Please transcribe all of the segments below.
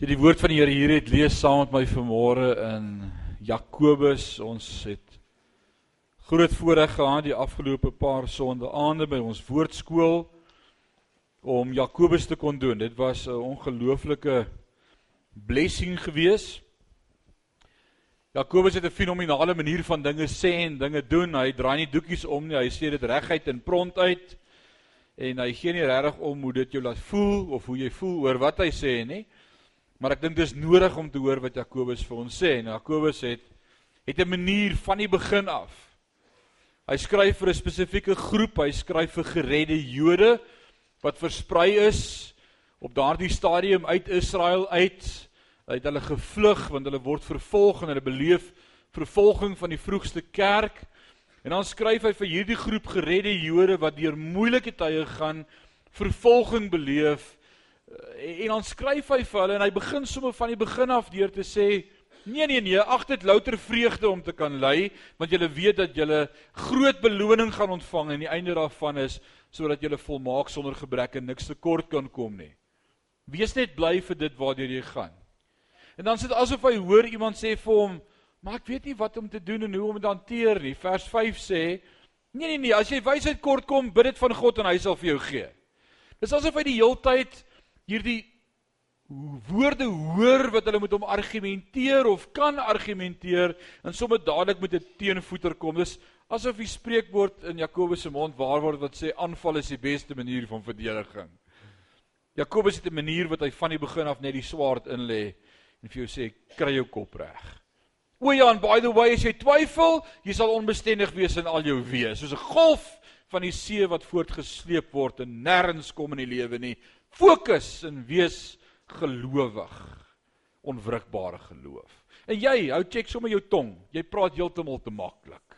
Jy die woord van die Here hier het lees saam met my vanmôre in Jakobus, ons het groot voorreg gehad die afgelope paar sonde aande by ons woordskool om Jakobus te kon doen. Dit was 'n ongelooflike blessing gewees. Jakobus het 'n fenominale manier van dinge sê en dinge doen. Hy draai nie doekies om nie. Hy sê dit reguit en pront uit. En hy gee nie regtig om hoe dit jou laat voel of hoe jy voel oor wat hy sê nie. Maar ek dink dis nodig om te hoor wat Jakobus vir ons sê. En Jakobus het het 'n manier van die begin af. Hy skryf vir 'n spesifieke groep, hy skryf vir geredde Jode wat versprei is op daardie stadium uit Israel uit. Hy het hulle gevlug want hulle word vervolg en hulle beleef vervolging van die vroegste kerk. En dan skryf hy vir hierdie groep geredde Jode wat deur moeilike tye gaan, vervolging beleef en dan skryf hy vir hulle en hy begin sommer van die begin af deur te sê nee nee nee ag dit louter vreugde om te kan ly want julle weet dat julle groot beloning gaan ontvang en die einde daarvan is sodat julle volmaak sonder gebrek en niks tekort kan kom nie. Wees net bly vir dit waartoe jy gaan. En dan sit asof hy hoor iemand sê vir hom maar ek weet nie wat om te doen en hoe om dit hanteer nie. Vers 5 sê nee nee nee as jy wysheid kort kom bid dit van God en hy sal vir jou gee. Dis asof hy die heeltyd hierdie woorde hoor wat hulle moet om argumenteer of kan argumenteer en sommer dadelik met 'n teenvoeter kom. Dis asof die spreekwoord in Jakobus se mond waar word wat sê aanval is die beste manier van verdediging. Jakobus het 'n manier wat hy van die begin af net die swaard in lê en vir jou sê kry jou kop reg. O ja, and by the way, as jy twyfel, jy sal onbestendig wees in al jou wees, soos 'n golf van die see wat voortgesleep word en nêrens kom in die lewe nie. Fokus en wees gelowig. Onwrikbare geloof. En jy, hou check sommer jou tong. Jy praat heeltemal te maklik.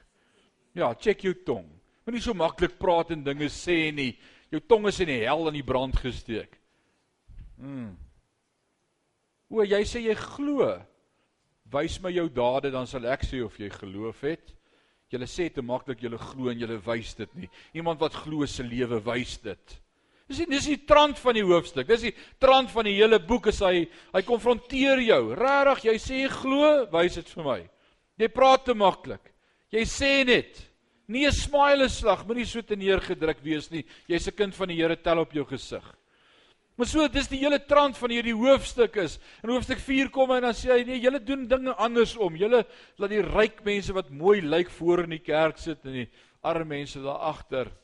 Ja, check jou tong. Moenie so maklik praat en dinge sê nie. Jou tong is in die hel in die brand gesteek. Mm. O, jy sê jy glo. Wys my jou dade dan sal ek sê of jy geloof het. Jy sê te maklik jy glo en jy wys dit nie. Iemand wat glo se lewe wys dit. Dis nie dis die trant van die hoofstuk. Dis die trant van die hele boek is hy hy konfronteer jou. Regtig, jy sê jy glo, wys dit vir my. Jy praat te maklik. Jy sê net nie 'n smile slag, moenie so te neergedruk wees nie. Jy's 'n kind van die Here, tel op jou gesig. Maar so, dis die hele trant van hierdie hoofstuk is. In hoofstuk 4 kom hy en dan sê hy nee, julle doen dinge andersom. Julle laat die ryk mense wat mooi lyk voor in die kerk sit en die arme mense daar agter.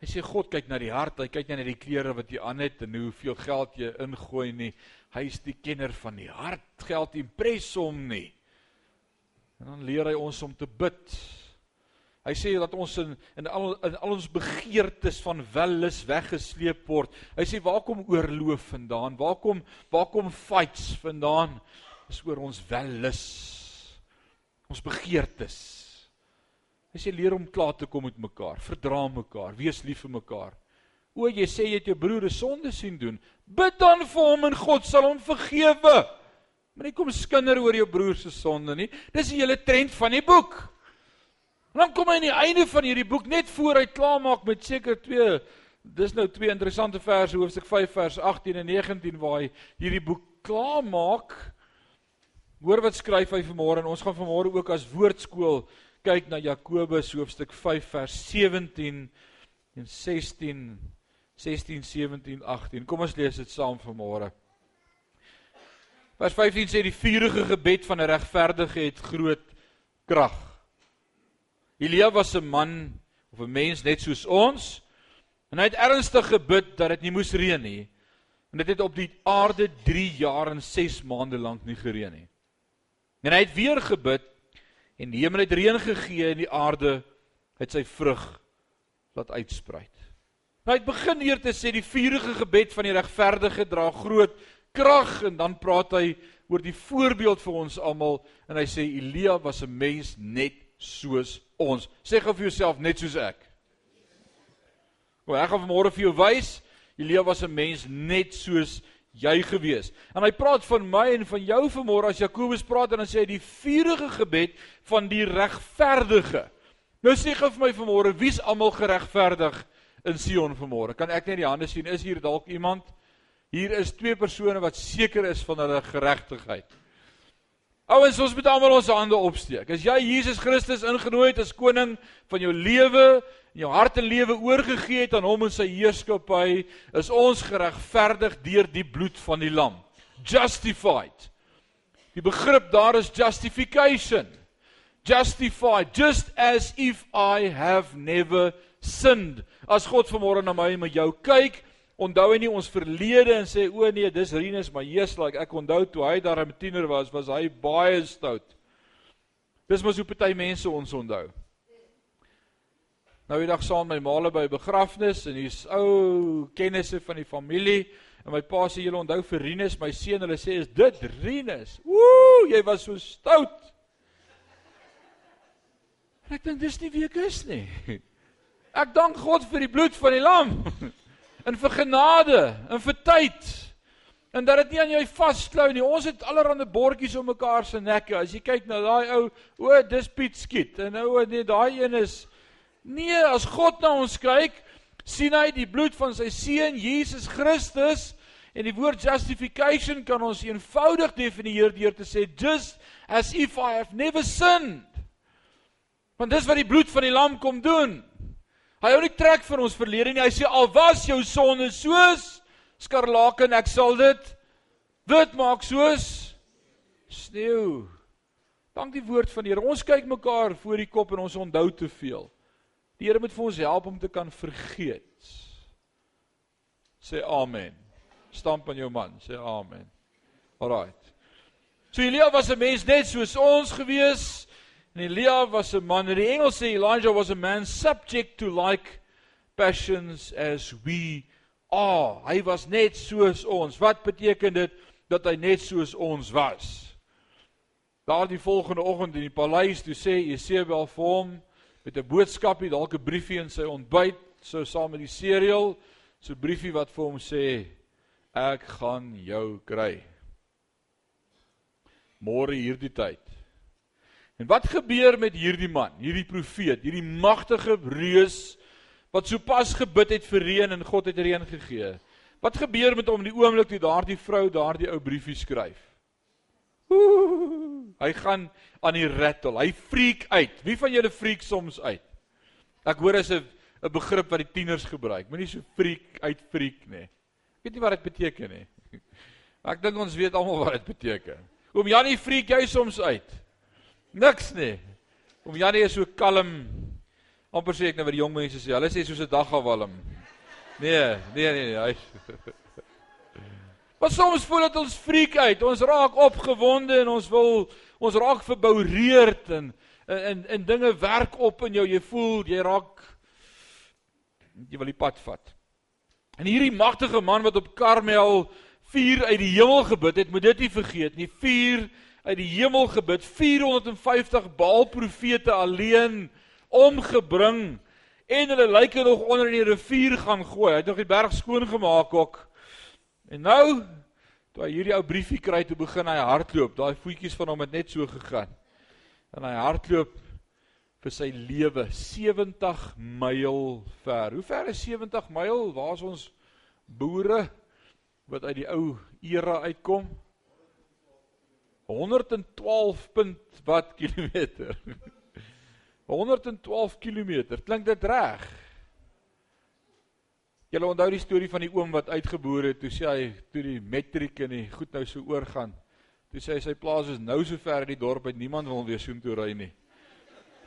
Hy sê God kyk na die hart, hy kyk nie na die klere wat jy aan het en hoeveel geld jy ingooi nie. Hy is die kenner van die hart. Geld impres hom nie. En dan leer hy ons om te bid. Hy sê dat ons in in al in al ons begeertes van wellus weggesleep word. Hy sê waar kom oorloof vandaan? Waar kom waar kom fights vandaan? Dis oor ons wellus. Ons begeertes. Hy sê leer om klaar te kom met mekaar, verdra mekaar, wees lief vir mekaar. O, jy sê jy het jou broer 'n sonde sien doen, bid dan vir hom en God sal hom vergewe. Moenie kom skinder oor jou broer se sonde nie. Dis die hele trend van die boek. En dan kom hy aan die einde van hierdie boek net voor hy klaarmaak met seker twee dis nou twee interessante verse hoofstuk 5 vers 18 en 19 waar hy hierdie boek klaarmaak. Hoor wat skryf hy vanmôre en ons gaan vanmôre ook as woordskool kyk na Jakobus hoofstuk 5 vers 17 en 16 16 17 18. Kom ons lees dit saam vanmôre. Vers 15 sê die vurige gebed van 'n regverdige het groot krag. Elia was 'n man of 'n mens net soos ons en hy het ernstig gebid dat dit nie moes reën nie. En dit het op die aarde 3 jaar en 6 maande lank nie gereën nie. En hy het weer gebid en die hemel het reën gegee en die aarde het sy vrug laat uitsprei. Nou het begin eer te sê die vurige gebed van die regverdige dra groot krag en dan praat hy oor die voorbeeld vir ons almal en hy sê Elia was 'n mens net soos ons. Sê gou vir jouself net soos ek. Wel ek gaan vanmôre vir jou wys Elia was 'n mens net soos jy gewees. En hy praat van my en van jou vanmôre as Jakobus praat en dan sê hy die vurige gebed van die regverdige. Nou sê gou vir my vanmôre, wie's almal geregverdig in Sion vanmôre? Kan ek net die hande sien? Is hier dalk iemand? Hier is twee persone wat seker is van hulle geregtigheid. Ouens, ons moet almal ons hande opsteek. As jy Jesus Christus ingenooi het as koning van jou lewe, en jou hart en lewe oorgegee het aan hom en sy heerskappy, is ons geregverdig deur die bloed van die lam. Justified. Die begrip daar is justification. Justified just as if I have never sinned. As God vanmôre na my en met jou kyk, onthou hy nie ons verlede en sê o nee, dis Rinus, maar Jesus, like ek onthou toe hy daar 'n tiener was, was hy baie stout. Dis mos hoe party mense ons onthou. Nou eendag saam my maale by begrafnis en hier's ou kennisse van die familie en my pa sê julle onthou vir Rinus, my seun, hulle sê is dit Rinus. Ooh, jy was so stout. En ek dink dis nie wie ek is nie. Ek dank God vir die bloed van die lam. en vir genade en vir tyd en dat dit nie aan jou vasklou nie. Ons het allerlei bordjies om mekaar se nekke. As jy kyk na daai ou, o, dis Piet skiet en nou nee, daai een is nee, as God na ons kyk, sien hy die bloed van sy seun Jesus Christus en die woord justification kan ons eenvoudig definieer deur te sê just as if I have never sinned. Want dis wat die bloed van die lam kom doen. Hy hou nie trek vir ons verlede nie. Hy sê al was jou sonde soos skarlaken, ek sal dit wit maak soos sneeu. Dank die woord van die Here. Ons kyk mekaar voor die kop en ons onthou te veel. Die Here moet vir ons help om te kan vergeet. Sê amen. Stamp aan jou man, sê amen. Alraait. So Elia was 'n mens net soos ons gewees. En Elia was 'n man, en die Engels sê Elijah was a man subject to like passions as we are. Hy was net soos ons. Wat beteken dit dat hy net soos ons was? Daardie volgende oggend in die paleis toe sê Jesebel vir hom met 'n boodskapie, dalk 'n briefie in sy ontbyt, so saam met die cereal, so 'n briefie wat vir hom sê ek gaan jou kry. Môre hierdie tyd En wat gebeur met hierdie man, hierdie profeet, hierdie magtige reus wat sopas gebid het vir reën en God het reën gegee? Wat gebeur met hom die oomblik toe daardie vrou daardie ou briefie skryf? Hy gaan aan die rattle. Hy freak uit. Wie van julle freak soms uit? Ek hoor as 'n 'n begrip wat die tieners gebruik. Moenie so freak uit freak nie. Ek weet nie wat dit beteken. Maar ek dink ons weet almal wat dit beteken. Oom Janie freak jy soms uit? Niks nie. Om Janie is so kalm. amper sê ek nou vir die jong mense sê, hulle sê soos 'n dagawalm. Nee, nee nee, nee hy. Maar soms voel dit ons freak uit. Ons raak opgewonde en ons wil ons raak verboureerd en en en dinge werk op in jou. Jy voel jy raak jy wil die pad vat. En hierdie magtige man wat op Karmel vuur uit die hemel gebid het, moet dit nie vergeet nie. Vuur uit die hemel gebid 450 Baal profete alleen omgebring en hulle lyke nog onder in die rivier gaan gooi. Hy het nog die berg skoon gemaak ook. En nou toe hy hierdie ou briefie kry toe begin hy hardloop. Daai voetjies van hom het net so gegaan. En hy hardloop vir sy lewe 70 myl ver. Hoe ver is 70 myl? Waar is ons boere wat uit die ou era uitkom? 112 punt wat kilometer. 112 kilometer. Klink dit reg? Julle onthou die storie van die oom wat uitgeboor het, toe sê hy toe die matriek en die goed nou so oorgaan. Toe sê hy sy plaas is nou so ver in die dorp dat niemand wil weer soontoe ry nie.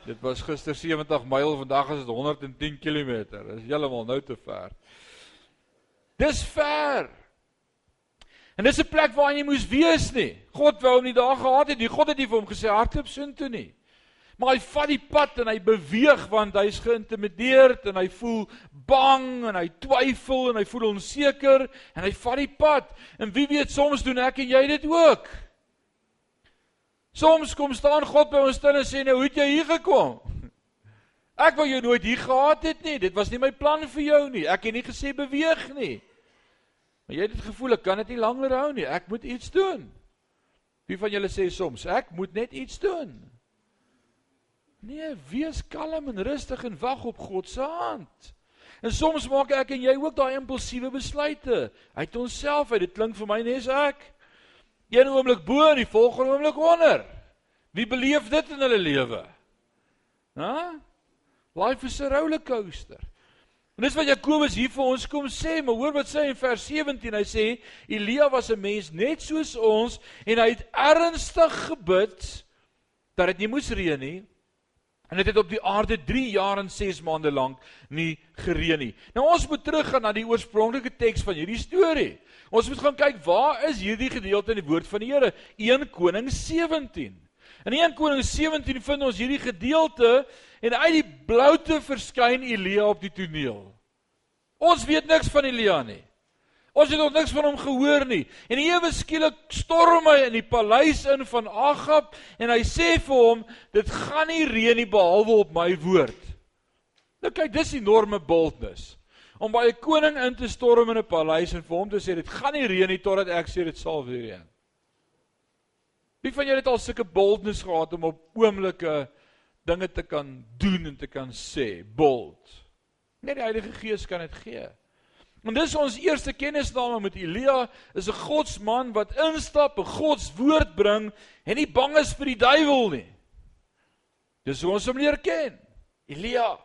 Dit was gister 70 myl, vandag is dit 110 km. Dit is heeltemal nou te ver. Dis ver. En dis 'n plek waar nie moes wees nie. God wou hom nie daar gehad het nie. God het nie vir hom gesê hardloop soontoe nie. Maar hy vat die pad en hy beweeg want hy's geïntimideerd en hy voel bang en hy twyfel en hy voel onseker en hy vat die pad. En wie weet soms doen ek en jy dit ook. Soms kom staan God by ons stil en sê nou, "Hoe het jy hier gekom?" Ek wou jou nooit hier gehad het nie. Dit was nie my plan vir jou nie. Ek het nie gesê beweeg nie. Maar jy het dit gevoel ek kan dit nie langer hou nie. Ek moet iets doen. Wie van julle sê soms ek moet net iets doen? Nee, wees kalm en rustig en wag op God se hand. En soms maak ek en jy ook daai impulsiewe besluite uit onsself uit. Dit klink vir my nes ek. Een oomblik bo en die volgende oomblik onder. Wie beleef dit in hulle lewe? Hæ? Life is a roller coaster. En dis wat Jakobus hier vir ons kom sê, maar hoor wat sê hy in vers 17. Hy sê Elia was 'n mens net soos ons en hy het ernstig gebid dat dit nie moes reën nie. En dit het op die aarde 3 jaar en 6 maande lank nie gereën nie. Nou ons moet teruggaan na die oorspronklike teks van hierdie storie. Ons moet gaan kyk waar is hierdie gedeelte in die woord van die Here? 1 Koning 17. In 1 Koning 17 vind ons hierdie gedeelte En uit die bloute verskyn Elia op die toneel. Ons weet niks van Elia nie. Ons het nog niks van hom gehoor nie. En ewe skielik storm hy in die paleis in van Agab en hy sê vir hom, dit gaan nie reën nie behalwe op my woord. Nou kyk, dis enorme boldness. Om by 'n koning in te storm in 'n paleis en vir hom te sê dit gaan nie reën nie totdat ek sê dit sal weer reën. Wie van julle het al sulke boldness gehad om op oomblikke dinge te kan doen en te kan sê, bold. Net die Heilige Gees kan dit gee. En dis ons eerste kennisname met Elia, is 'n Godsman wat instap, 'n Godswoord bring en nie bang is vir die duiwel nie. Dis hoe ons hom leer ken. Elia.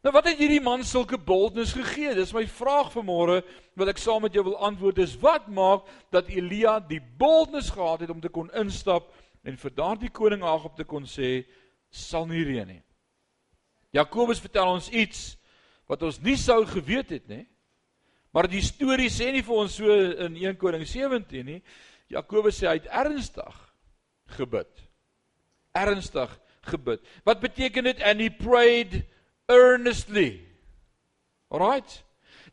Nou wat het hierdie man sulke boldness gegee? Dis my vraag vanmôre wat ek saam met jou wil antwoord is wat maak dat Elia die boldness gehad het om te kon instap en vir daardie koning Agab te kon sê sal nie reën nie. Jakobus vertel ons iets wat ons nie sou geweet het nie. Maar die storie sê nie vir ons so in 1 Koning 17 nie. Jakobus sê hy het ernstig gebid. Ernstig gebid. Wat beteken dit and he prayed earnestly? Alraight.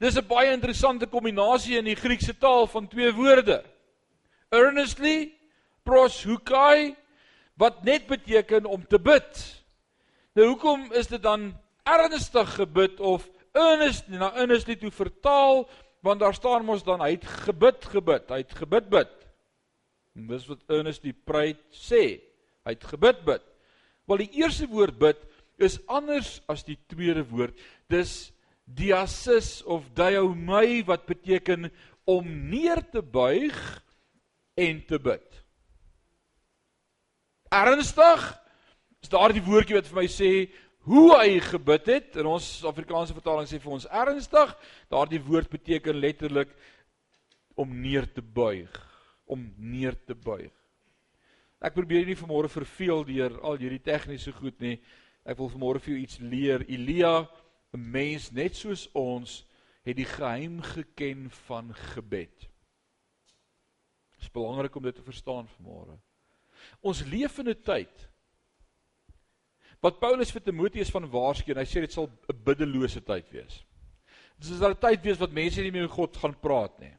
Dis 'n baie interessante kombinasie in die Griekse taal van twee woorde. Earnestly proshukai wat net beteken om te bid. Nou hoekom is dit dan ernstig gebid of earnest na earnestly toe vertaal want daar staan mos dan hy het gebid gebid, hy het gebid bid. En dis wat earnestly pray sê, hy het gebid bid. Wel die eerste woord bid is anders as die tweede woord. Dis diasis of diaomai wat beteken om neer te buig en te bid ernstig is daardie woordjie wat vir my sê hoe hy gebid het in ons Afrikaanse vertaling sê vir ons ernstig daardie woord beteken letterlik om neer te buig om neer te buig. Ek probeer nie vanmôre verveel deur al hierdie tegniese goed nie. Ek wil vanmôre vir jou iets leer. Elia 'n mens net soos ons het die geheim geken van gebed. Dit is belangrik om dit te verstaan vanmôre. Ons leef in 'n tyd wat Paulus vir Timoteus van waarsku en hy sê dit sal 'n biddelose tyd wees. Dit is 'n tyd wees wat mense nie meer met God gaan praat nie.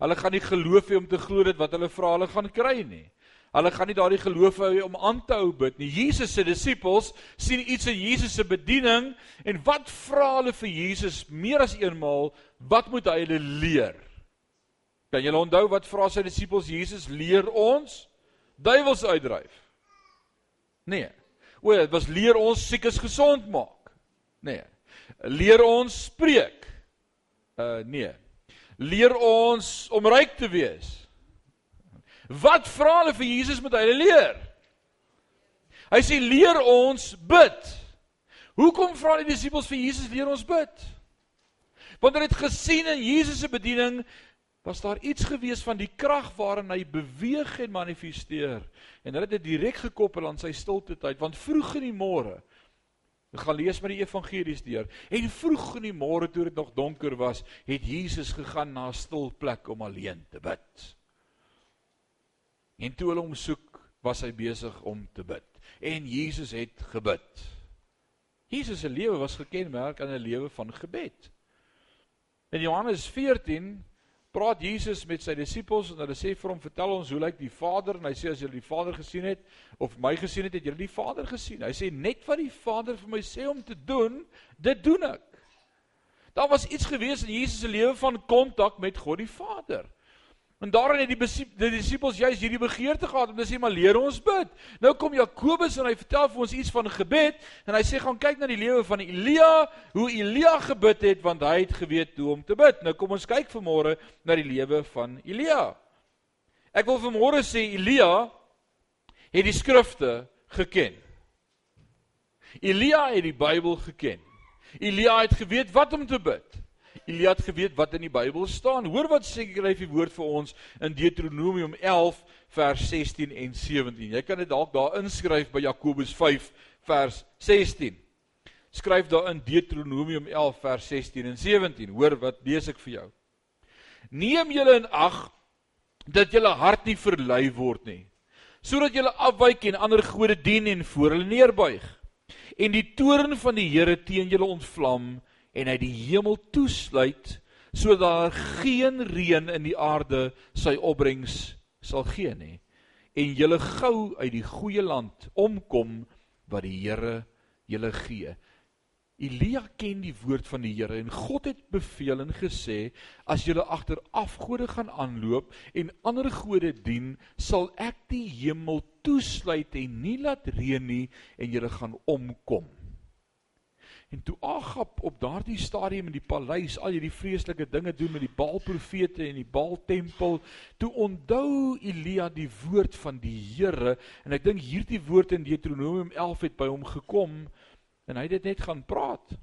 Hulle gaan nie geloof hê om te glo dit wat hulle vra hulle gaan kry nie. Hulle gaan nie daardie geloof hê om aan te hou bid nie. Jesus se disippels sien iets in Jesus se bediening en wat vra hulle vir Jesus meer as eenmaal, wat moet hy hulle leer? Kan julle onthou wat vra sy disippels Jesus leer ons? duiwels uitdryf. Nee. O, dit was leer ons siekes gesond maak. Nee. Leer ons spreek. Uh nee. Leer ons om ryk te wees. Wat vra hulle vir Jesus moet hy leer? Hy sê leer ons bid. Hoekom vra die disippels vir Jesus leer ons bid? Want hulle het gesien in Jesus se bediening was daar iets gewees van die krag waarin hy beweeg en manifesteer. En hulle het dit direk gekoppel aan sy stilte tyd want vroeg in die môre ek gaan lees met die evangelies deur en vroeg in die môre toe dit nog donker was het Jesus gegaan na 'n stil plek om alleen te bid. En toe hulle hom soek was hy besig om te bid. En Jesus het gebid. Jesus se lewe was gekenmerk aan 'n lewe van gebed. In Johannes 14 praat Jesus met sy disippels en hulle sê vir hom vertel ons hoe lyk die Vader en hy sê as julle die Vader gesien het of my gesien het het julle die Vader gesien. Hy sê net wat die Vader vir my sê om te doen, dit doen ek. Daar was iets gewees in Jesus se lewe van kontak met God die Vader. En daarin het die, die disippels juist hierdie begeerte gehad om te sê maar leer ons bid. Nou kom Jakobus en hy vertel vir ons iets van gebed en hy sê gaan kyk na die lewe van Elia, hoe Elia gebid het want hy het geweet hoe om te bid. Nou kom ons kyk vanmôre na die lewe van Elia. Ek wil vanmôre sê Elia het die skrifte geken. Elia het die Bybel geken. Elia het geweet wat om te bid. Elia het geweet wat in die Bybel staan. Hoor wat sê skryf die woord vir ons in Deuteronomium 11 vers 16 en 17. Jy kan dit dalk daar inskryf by Jakobus 5 vers 16. Skryf daar in Deuteronomium 11 vers 16 en 17. Hoor wat lees ek vir jou. Neem julle in ag dat julle hart nie verlei word nie, sodat julle afwyk en ander gode dien en voor hulle neerbuig. En die toorn van die Here teen julle ontvlam en hy die hemel toesluit sodat daar geen reën in die aarde sy opbrengs sal gee nie en julle gou uit die goeie land omkom wat die Here julle gee. Elia ken die woord van die Here en God het beveel en gesê as julle agter afgode gaan aanloop en ander gode dien, sal ek die hemel toesluit en nie laat reën nie en julle gaan omkom. En toe Agab op daardie stadium in die paleis al hierdie vreeslike dinge doen met die Baalprofete en die Baaltempel, toe onthou Elia die woord van die Here en ek dink hierdie woord in Deuteronomium 11 het by hom gekom en hy het dit net gaan praat.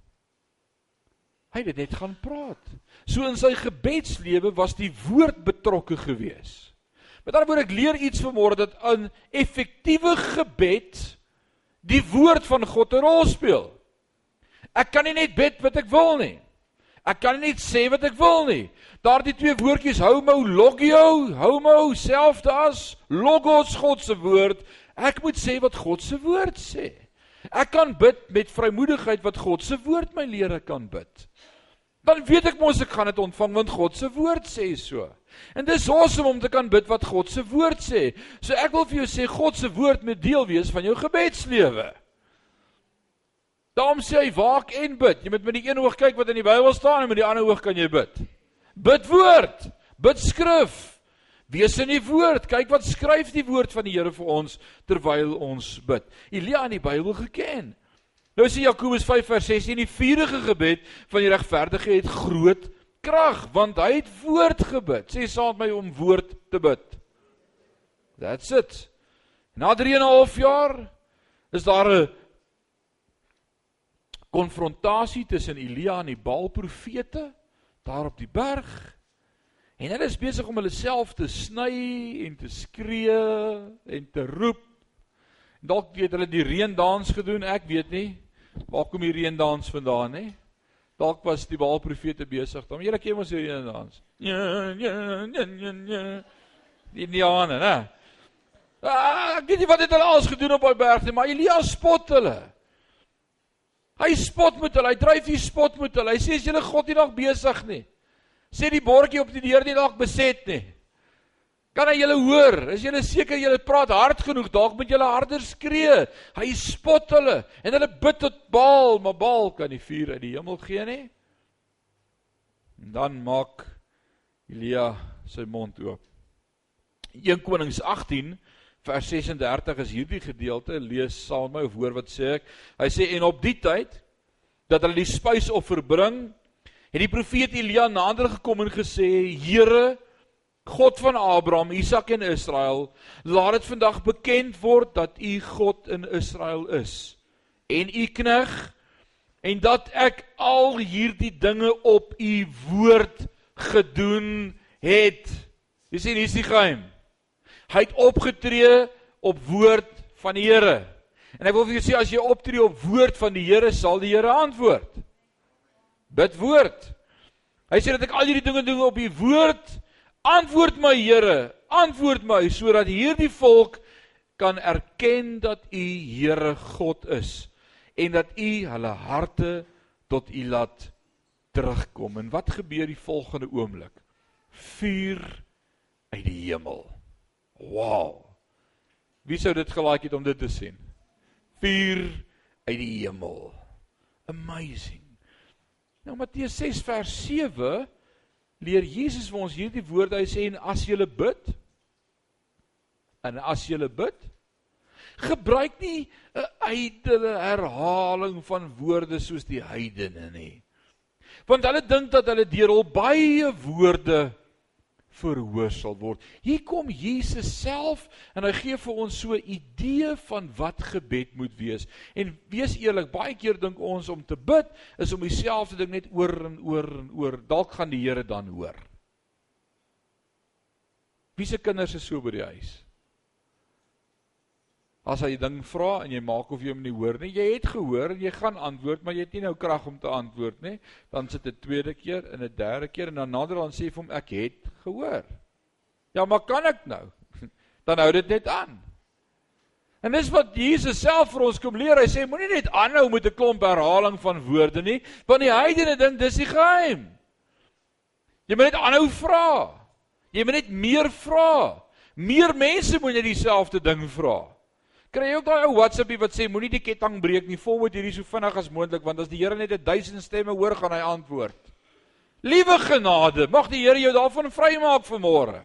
Hy het dit net gaan praat. So in sy gebedslewe was die woord betrokke gewees. Met ander woorde ek leer iets vanmôre dat 'n effektiewe gebed die woord van God 'n rol speel. Ek kan nie net bid wat ek wil nie. Ek kan nie net sê wat ek wil nie. Daardie twee woordjies homo logio, homo selfde as logos God se woord. Ek moet sê wat God se woord sê. Ek kan bid met vrymoedigheid wat God se woord my leer ek kan bid. Dan weet ek mos ek gaan dit ontvang want God se woord sê so. En dis awesome om te kan bid wat God se woord sê. So ek wil vir jou sê God se woord moet deel wees van jou gebedslewe. Daarom sê hy waak en bid. Jy moet met die een oog kyk wat in die Bybel staan en met die ander oog kan jy bid. Bid woord, bid skrif. Wees in die woord. Kyk wat skryf die woord van die Here vir ons terwyl ons bid. Elia in die Bybel geken. Nou sê Jakobus 5 vers 16 die vuurige gebed van die regverdige het groot krag want hy het woord gebid. Sê saam met my om woord te bid. That's it. Na 3 en 'n half jaar is daar 'n konfrontasie tussen Elia en die Baalprofete daar op die berg. En hulle is besig om hulle self te sny en te skree en te roep. Dalk het hulle die reendans gedoen, ek weet nie. Waar kom die reendans vandaan, hè? Dalk was die Baalprofete besig. Dan julle ken mos die reendans. Ja, ja, ja, ja, ja. Die Indiane, né? Ah, ek weet nie wat het hulle alles gedoen op daai berg nie, maar Elia spot hulle. Hy spot met hulle. Hy dryf hier spot met hulle. Hy sê as julle God nie dalk besig nie. Sê die bordjie op die deur nie dalk beset nie. Kan hy julle hoor? Is julle seker julle praat hard genoeg? Dalk moet julle harder skree. Hy spot hulle en hulle bid tot Baal, maar Baal kan nie vuur uit die hemel gee nie. En dan maak Elia sy mond oop. 1 Konings 18 vers 36 is hierdie gedeelte lees saam met my of hoor wat sê ek. Hy sê en op die tyd dat hulle die spysoffer bring het die profeet Elia nader gekom en gesê Here God van Abraham, Isak en Israel laat dit vandag bekend word dat u God in Israel is en u knegg en dat ek al hierdie dinge op u woord gedoen het. Jy sien hier's die geheim Hy het opgetree op woord van die Here. En ek wil vir julle sê as jy optree op woord van die Here, sal die Here antwoord. Bid woord. Hy sê dat ek al hierdie dinge doen op u woord. Antwoord my Here, antwoord my sodat hierdie volk kan erken dat u Here God is en dat u hulle harte tot u laat terugkom. En wat gebeur die volgende oomblik? Vuur uit die hemel. Wow. Wie sou dit gelaik het om dit te sien? Vuur uit die hemel. Amazing. Nou Matteus 6 vers 7 leer Jesus vir ons hierdie woorde. Hy sê en as jy bid en as jy bid, gebruik nie 'n uitdele herhaling van woorde soos die heidene nie. Want hulle dink dat hulle deur al baie woorde verhoor sal word. Hier kom Jesus self en hy gee vir ons so 'n idee van wat gebed moet wees. En wees eerlik, baie keer dink ons om te bid is om dieselfde ding net oor en oor en oor. Dalk gaan die Here dan hoor. Wie se kinders is so by die huis? As hy ding vra en jy maak of jy hom nie hoor nie, jy het gehoor en jy gaan antwoord, maar jy het nie nou krag om te antwoord nie. Dan sit 'n tweede keer en 'n derde keer en dan nader dan sê vir hom ek het gehoor. Ja, maar kan ek nou? Dan hou dit net aan. En dis wat Jesus self vir ons kom leer. Hy sê moenie net aanhou met 'n klomp herhaling van woorde nie, want die heidene ding dis die geheim. Jy moet net aanhou vra. Jy moet net meer vra. Meer mense moet net dieselfde ding vra. Kry jy ook daai ou WhatsAppie wat sê moenie die ketting breek nie, volg hierdie so vinnig as moontlik want as die Here net 'n duisend stemme hoor gaan hy antwoord. Liewe genade, mag die Here jou daarvan vrymaak vanmôre.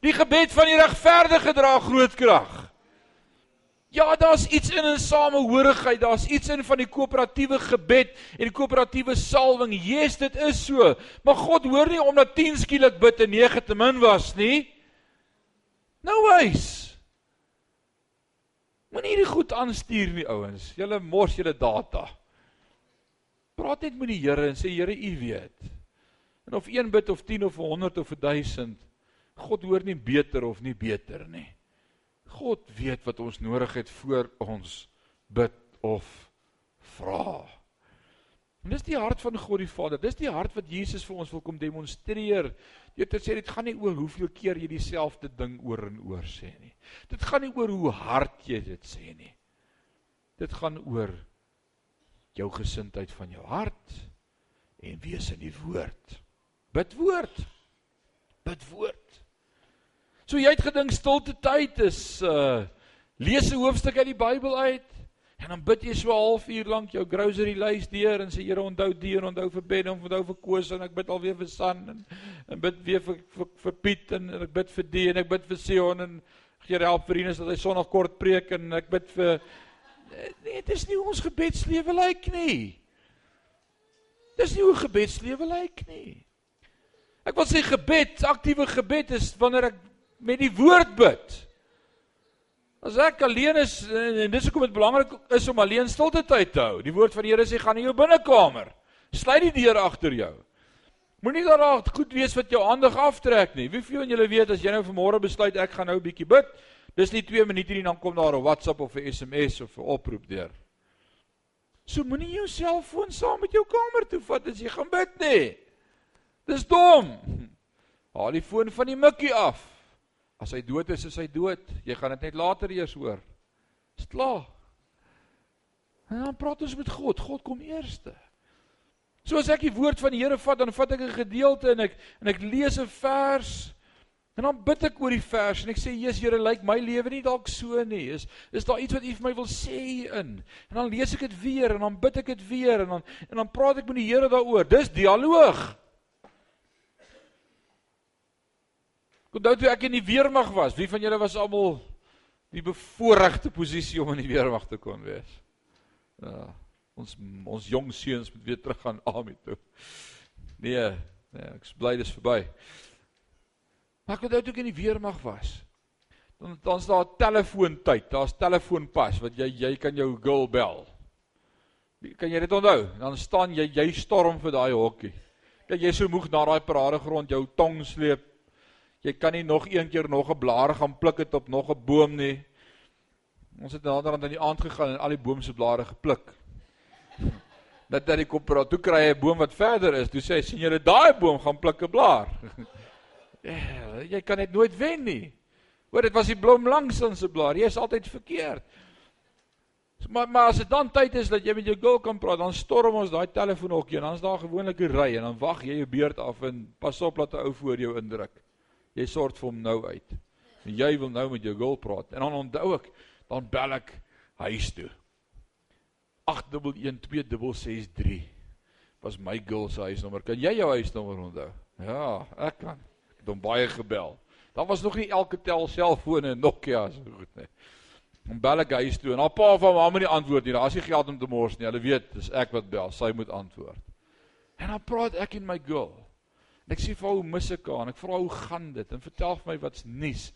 Die gebed van die regverdige dra groot krag. Ja, daar's iets in 'n samehorigheid, daar's iets in van die koöperatiewe gebed en die koöperatiewe salwing. Jesus, dit is so. Maar God hoor nie omdat 10 skielik bid en 9 te min was nie. Nou wys. Moenie hierdie goed aanstuur nie ouens. Julle mors julle data. Praat net met die Here en sê Here, U weet. En of 1 bid of 10 of 100 of 1000, God hoor nie beter of nie beter nie. God weet wat ons nodig het voor ons bid of vra. En dis die hart van God die Vader. Dis die hart wat Jesus vir ons wil kom demonstreer. Jy het gesê dit gaan nie oor hoeveel keer jy dieselfde ding oor en oor sê nie. Dit gaan nie oor hoe hard jy dit sê nie. Dit gaan oor jou gesindheid van jou hart en wees in die woord. Bid woord. Bid woord. So jy het gedink stilte tyd is uh lees 'n hoofstuk uit die Bybel uit. En dan bid jy so 'n halfuur lank jou grocery lys deur en sê Here onthou die en onthou vir Ben en onthou vir Koos en ek bid alweer vir San en en bid weer vir vir, vir Piet en, en ek bid vir die en ek bid vir Sion en gee help vir Ines dat hy Sondag kort preek en ek bid vir nee, dit is nie ons gebedslewe lyk nie. Dis nie hoe gebedslewe lyk nie. Ek wil sê gebed, aktiewe gebed is wanneer ek met die woord bid. As ek alleen is en dis hoekom dit belangrik is om alleen stilte tyd te hou. Die woord van die Here sê gaan in jou binnekamer. Sluit die deur agter jou. Moenie daar raak goed wees wat jou aandag aftrek nie. Wie van julle weet as jy nou vanmôre besluit ek gaan nou 'n bietjie bid, dis nie 2 minute nie dan kom daar 'n WhatsApp of 'n SMS of 'n oproep deur. So moenie jou selfoon saam met jou kamer toe vat as jy gaan bid nie. Dis dom. Haal die foon van die mikkie af. As hy dood is, is hy dood. Jy gaan dit net later eers hoor. Dis klaar. En dan praat ons met God. God kom eerste. So as ek die woord van die Here vat, dan vat ek 'n gedeelte en ek en ek lees 'n vers en dan bid ek oor die vers en ek sê Jesus Here, lyk my lewe nie dalk so nie. Is is daar iets wat U vir my wil sê in? En dan lees ek dit weer en dan bid ek dit weer en dan en dan praat ek met die Here daaroor. Dis dialoog. Onthou toe ek in die weermag was, wie van julle was almal die bevoorregte posisie om in die weermag te kon wees? Ja, ons ons jong seuns moet weer terug gaan army toe. Nee, nee, ek is bly dis verby. Maar ek onthou toe ek in die weermag was. Dan dan's daar telefoontyd, daar's telefoonpas wat jy jy kan jou girl bel. Kan jy dit onthou? Dan staan jy jy storm vir daai hokkie. Dat jy so moeg na daai paradegrond jou tong sleep Jy kan nie nog een keer nog 'n blare gaan pluk het op nog 'n boom nie. Ons het naderhand aan die aand gegaan en al die boom se blare gepluk. Dat dat die kopra toe kry 'n boom wat verder is. Toe sê hy sien julle daai boom gaan pluk 'n blaar. Ja, jy kan dit nooit wen nie. Hoor, dit was die blom langs in se blaar. Jy is altyd verkeerd. Maar maar as dit dan tyd is dat jy met jou girl kan praat, dan storm ons daai telefoonhokkie en dan's daar gewoonlik 'n ry en dan wag jy jou beurt af en pas op dat 'n ou voor jou indruk. Jy sort vir hom nou uit. En jy wil nou met jou girl praat. En dan onthou ek, dan bel ek huis toe. 811263 was my girl se huisnommer. Kan jy jou huisnommer onthou? Ja, ek kan. Ek het hom baie gebel. Daar was nog nie elke tel selfone en Nokia so goed nie. Hom bel ek huis toe en haar pa van mamma nie antwoord nie. Daar's nie geld om te mors nie. Hulle weet dis ek wat bel. Sy moet antwoord. En dan praat ek en my girl. En ek sê vir haar hoe mis ek haar en ek vra hoe gaan dit en vertel vir my wat's nuus.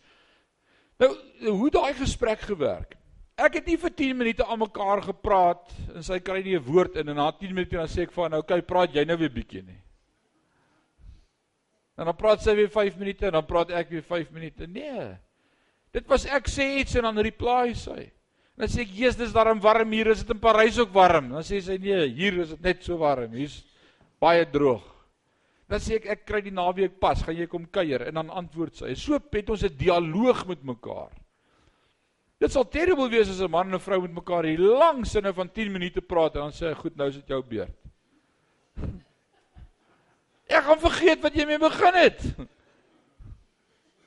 Nou, hoe daai gesprek gewerk? Ek het nie vir 10 minute aan mekaar gepraat en sy kry nie 'n woord in en na 10 minute dan sê ek vir haar nou, "Oké, praat jy nou weer bietjie nie." En dan praat sy weer 5 minute en dan praat ek weer 5 minute. Nee. Dit was ek sê iets en dan reply sy. En dan sê ek, "Jesus, dis darm warm hier, is dit in Parys ook warm?" Dan sê sy, "Nee, hier is dit net so warm. Hier's baie droog." Dan sê ek, "Ek kry die naweek pas, gaan jy kom kuier?" En dan antwoord sy. So het ons 'n dialoog met mekaar. Dit sal terrible wees as 'n man en 'n vrou met mekaar hier lank sinne van 10 minute praat en dan sê hy, "Goed, nou is dit jou beurt." Ek gaan vergeet wat jy mee begin het.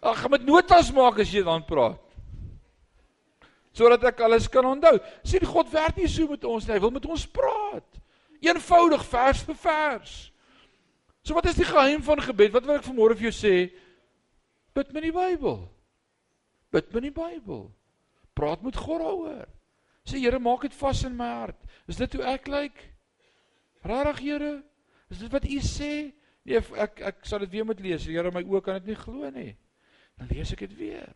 Ag, gaan met notas maak as jy dan praat. Sodat ek alles kan onthou. Sien God werk nie so met ons nie. Hy wil met ons praat. Eenvoudig vers vir vers. So wat is die geheim van gebed? Wat wil ek vanmôre vir jou sê? Bid met die Bybel. Bid met die Bybel. Praat met God daaroor. Sê Here, maak dit vas in my hart. Is dit hoe ek lyk? Regtig Here? Is dit wat U sê? Nee, ek ek sal dit weer moet lees. Here, my oë kan dit nie glo nie. Dan lees ek dit weer.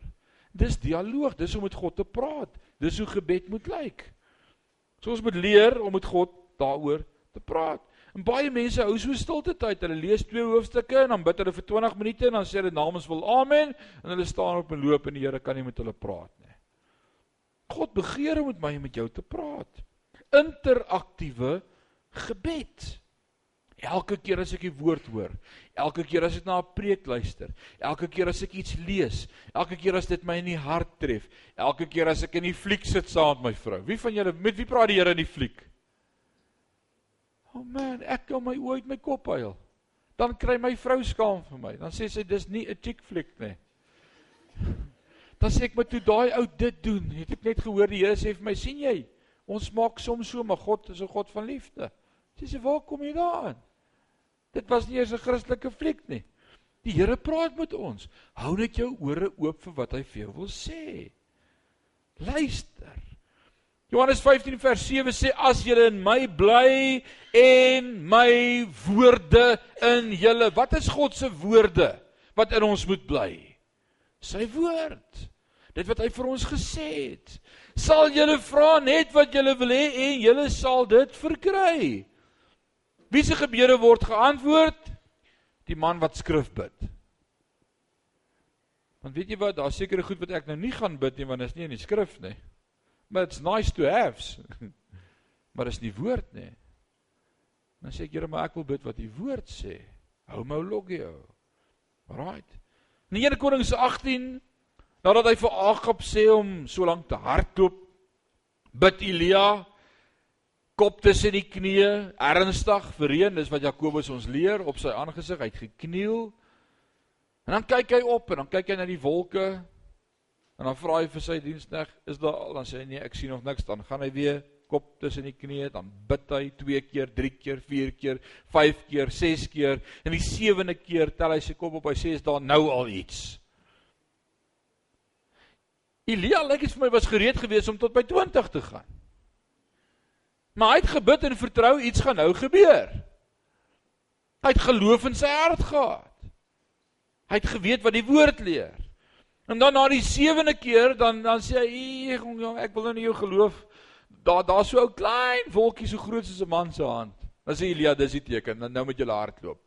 Dis dialoog, dis om met God te praat. Dis hoe gebed moet lyk. So ons moet leer om met God daaroor te praat. En baie mense hou so stilte tyd. Hulle lees twee hoofstukke en dan bid hulle vir 20 minute en dan sê hulle namens wil amen en hulle staan op en loop en die Here kan nie met hulle praat nie. God begeer om met my en met jou te praat. Interaktiewe gebed. Elke keer as ek die woord hoor, elke keer as ek na 'n preek luister, elke keer as ek iets lees, elke keer as dit my in die hart tref, elke keer as ek in die fliek sit saam met my vrou. Wie van julle met wie praat die Here in die fliek? O oh man, ek kan my oë uit my kop huil. Dan kry my vrou skaam vir my. Dan sê sy dis nie 'n chick flick nie. Dan sê ek maar toe daai ou dit doen, het ek net gehoor die Here sê vir my, sien jy? Ons maak soms so, maar God is 'n God van liefde. Sy sê, "Waar kom jy daaraan?" Dit was nie eers 'n Christelike fliek nie. Die Here praat met ons. Hou net jou ore oop vir wat hy vir jou wil sê. Luister. Johannes 15 vers 7 sê as julle in my bly en my woorde in julle. Wat is God se woorde wat in ons moet bly? Sy woord. Dit wat hy vir ons gesê het. Sal julle vra net wat julle wil hê en julle sal dit verkry. Wie se gebede word geantwoord? Die man wat skrif bid. Want weet jy wat, daar's sekere goed wat ek nou nie gaan bid nie want dit is nie in die skrif nie. But it's nice to have. maar is nie woord nie. Dan sê ek Here, maar ek wil bid wat die woord sê. Homologio. Right. In 1 Konings 18 nadat hy vir Agab sê om so lank te hardloop, bid Elia kop tussen die knieë, ernstig verreën, dis wat Jakobus ons leer op sy aangesig, hy het gekniel. En dan kyk hy op en dan kyk hy na die wolke. En dan vra hy vir sy dienskneg, "Is daar al?" Dan sê hy, "Nee, ek sien nog niks." Dan gaan hy weer kop tussen die knieë, dan bid hy 2 keer, 3 keer, 4 keer, 5 keer, 6 keer. En die 7de keer tel hy sy kop op, hy sê, "Is daar nou al iets?" Elia lyk dit vir my was gereed geweest om tot by 20 te gaan. Maar hy het gebid en vertrou iets gaan nou gebeur. Hy het geloof in sy hart gehad. Hy het geweet wat die woord leer. En dan na die sewende keer dan dan sê hy jong ek wil nou nie jou geloof. Daar daar's so 'n klein wolkie so groot soos 'n man se hand. Dan sê Elia dis die teken. Dan nou moet jy hardloop.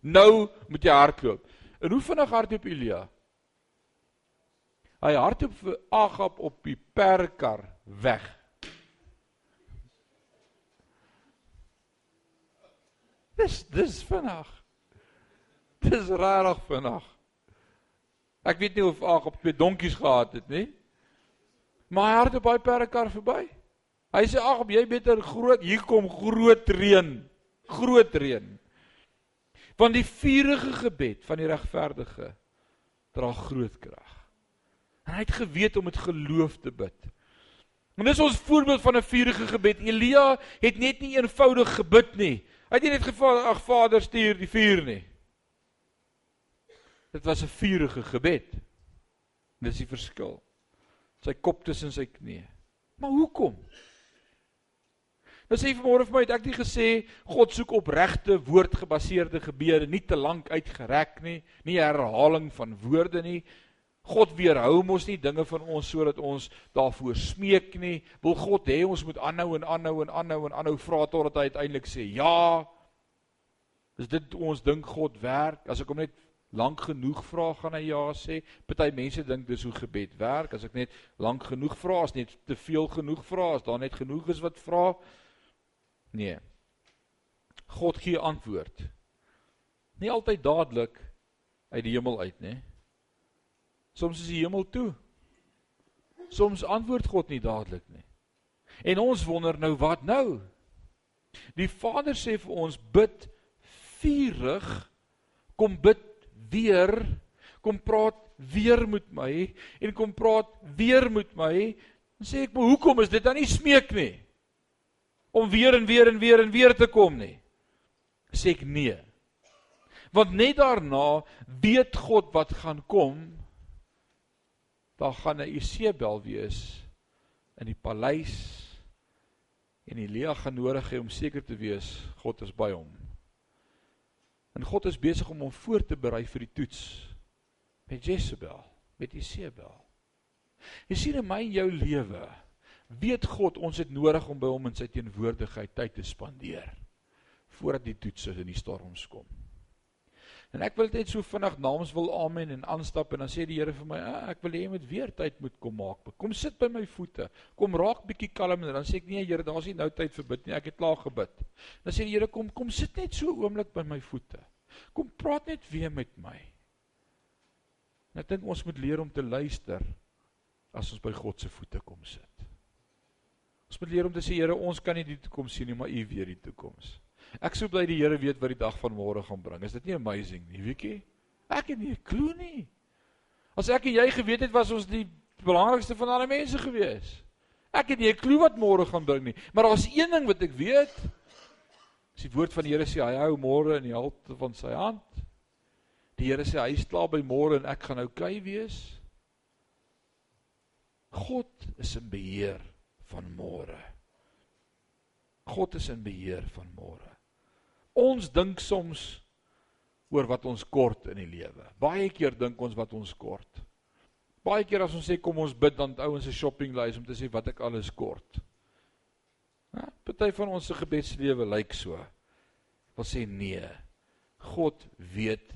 Nou moet jy hardloop. En hoe vinnig hardloop Elia? Hy hardloop vir Agab op die perkar weg. Dis dis vinnig. Dis rarig vinnig. Ek weet nie of Ag op twee donkies gehad het nie. Maar hy het op baie perdekar verby. Hy sê ag, jy beter groot, hier kom groot reën. Groot reën. Want die vurige gebed van die regverdige dra groot krag. En hy het geweet om met geloof te bid. En dis ons voorbeeld van 'n vurige gebed. Elia het net nie eenvoudig gebid nie. Hy het nie net gevra ag Vader stuur die vuur nie. Dit was 'n vurige gebed. Dis die verskil. Sy kop tussen sy knieë. Maar hoekom? Nou sê vanmôre vir my het ek nie gesê God soek opregte woordgebaseerde gebede, nie te lank uitgerek nie, nie herhaling van woorde nie. God weerhou mos nie dinge van ons sodat ons daarvoor smeek nie. Wil God hê ons moet aanhou en aanhou en aanhou en aanhou vra totdat hy uiteindelik sê ja. Is dit ons dink God werk? As ek hom net lank genoeg vra gaan hy ja sê. Party mense dink dis hoe gebed werk. As ek net lank genoeg vra, as net te veel genoeg vra, as daar net genoeg is wat vra, Nee. God gee antwoord. Nie altyd dadelik uit die hemel uit, nê? Soms is die hemel toe. Soms antwoord God nie dadelik nie. En ons wonder nou wat nou? Die Vader sê vir ons bid vurig, kom bid weer, kom praat weer met my en kom praat weer met my. Dan sê ek, "Maar hoekom is dit dan nie smeek nie?" om weer en weer en weer en weer te kom nie. Sê ek nee. Want net daarna weet God wat gaan kom. Daar gaan 'n Isebel wees in die paleis en Elia gaan nodig hê om seker te wees God is by hom. En God is besig om hom voor te berei vir die toets met Jezebel, met Isebel. Jy sien in my en jou lewe weet God ons het nodig om by hom in sy teenwoordigheid tyd te spandeer voordat die toetse en die storms kom. En ek wil net so vinnig namens wil amen en aanstap en dan sê die Here vir my, ah, ek wil hê jy moet weer tyd moet kom maak. Kom sit by my voete. Kom raak bietjie kalm en dan sê ek nee Here, daar's nie nou tyd vir bid nie. Ek het klaar gebid. Dan sê die Here kom kom sit net so oomblik by my voete. Kom praat net weer met my. En ek dink ons moet leer om te luister as ons by God se voete kom sit. Ons moet leer om te sê Here, ons kan nie die toekoms sien nie, maar U weet die toekoms. Ek sou bly die Here weet wat die dag van môre gaan bring. Is dit nie amazing nie, weetjie? Ek het nie 'n klou nie. As ek en jy geweet het was ons die belangrikste van alle mense gewees. Ek het nie 'n klou wat môre gaan bring nie, maar daar's een ding wat ek weet. As die woord van die Here sê hy hou môre in die halte van sy hand. Die Here sê hy is klaar by môre en ek gaan oukei okay wees. God is in beheer van môre. God is in beheer van môre. Ons dink soms oor wat ons kort in die lewe. Baie keer dink ons wat ons kort. Baie keer as ons sê kom ons bid dan ouens se shoppinglys om te sê wat ek alles kort. Ja, party van ons se gebedslewe lyk so. Wil sê nee. God weet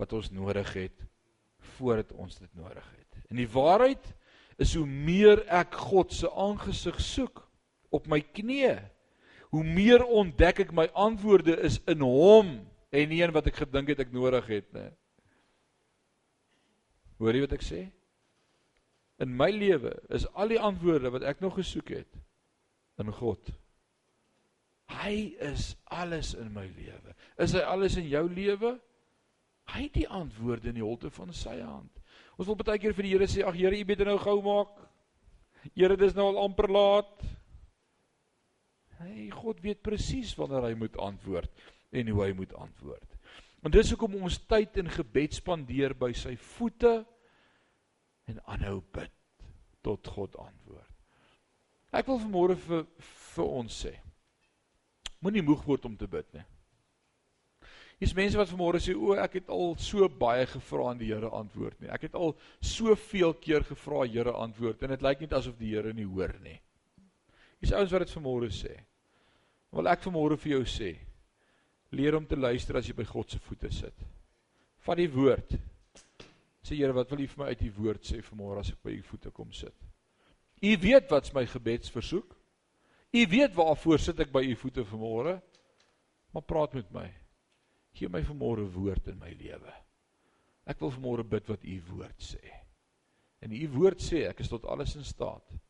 wat ons nodig het voordat ons dit nodig het. En die waarheid is hoe meer ek God se aangesig soek op my knieë, hoe meer ontdek ek my antwoorde is in hom en nie in wat ek gedink het ek nodig het nie. Hoor jy wat ek sê? In my lewe is al die antwoorde wat ek nog gesoek het in God. Hy is alles in my lewe. Is hy alles in jou lewe? Hy het die antwoorde in die holte van sy hand. Ons wil baie keer vir die Here sê, ag Here, U beter nou gou maak. Here, dis nou al amper laat. Hey, God weet presies wanneer hy moet antwoord en hoe hy moet antwoord. En dis hoekom ons tyd in gebed spandeer by sy voete en aanhou bid tot God antwoord. Ek wil vanmôre vir vir ons sê. Moenie moeg word om te bid nie. Hier's mense wat vanmôre sê o, ek het al so baie gevra en die Here antwoord nie. Ek het al soveel keer gevra, Here antwoord en dit lyk net asof die Here nie hoor nie. Hier's ouens wat dit vanmôre sê. Wil ek vanmôre vir jou sê, leer om te luister as jy by God se voete sit. Vat die woord. Sê Here, wat wil U vir my uit die woord sê vanmôre as ek by U voete kom sit? U weet wat's my gebedsversoek. U weet waarvoor sit ek by U voete vanmôre. Maar praat met my. Gee my vanmôre woord in my lewe. Ek wil vanmôre bid wat u woord sê. En u woord sê ek is tot alles in staat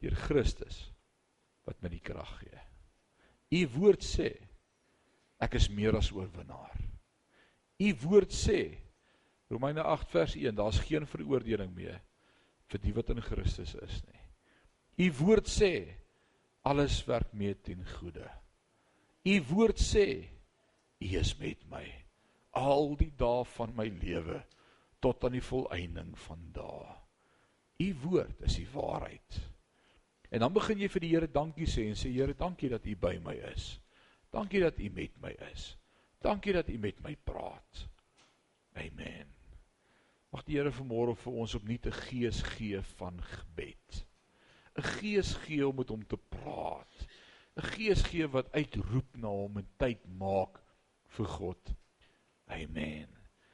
deur Christus wat my die krag gee. U woord sê ek is meer as oorwinnaar. U woord sê Romeine 8 vers 1 daar's geen veroordeling meer vir die wat in Christus is nie. U woord sê alles werk mee ten goeie. U woord sê U is met my al die dae van my lewe tot aan die volëinding van dae. U woord is die waarheid. En dan begin jy vir die Here dankie sê en sê Here, dankie dat U by my is. Dankie dat U met my is. Dankie dat U met my praat. Amen. Mag die Here vanmôre vir ons opnuut 'n gees gee van gebed. 'n Gees gee om met hom te praat. 'n Gees gee wat uitroep na hom en tyd maak vir God. Amen.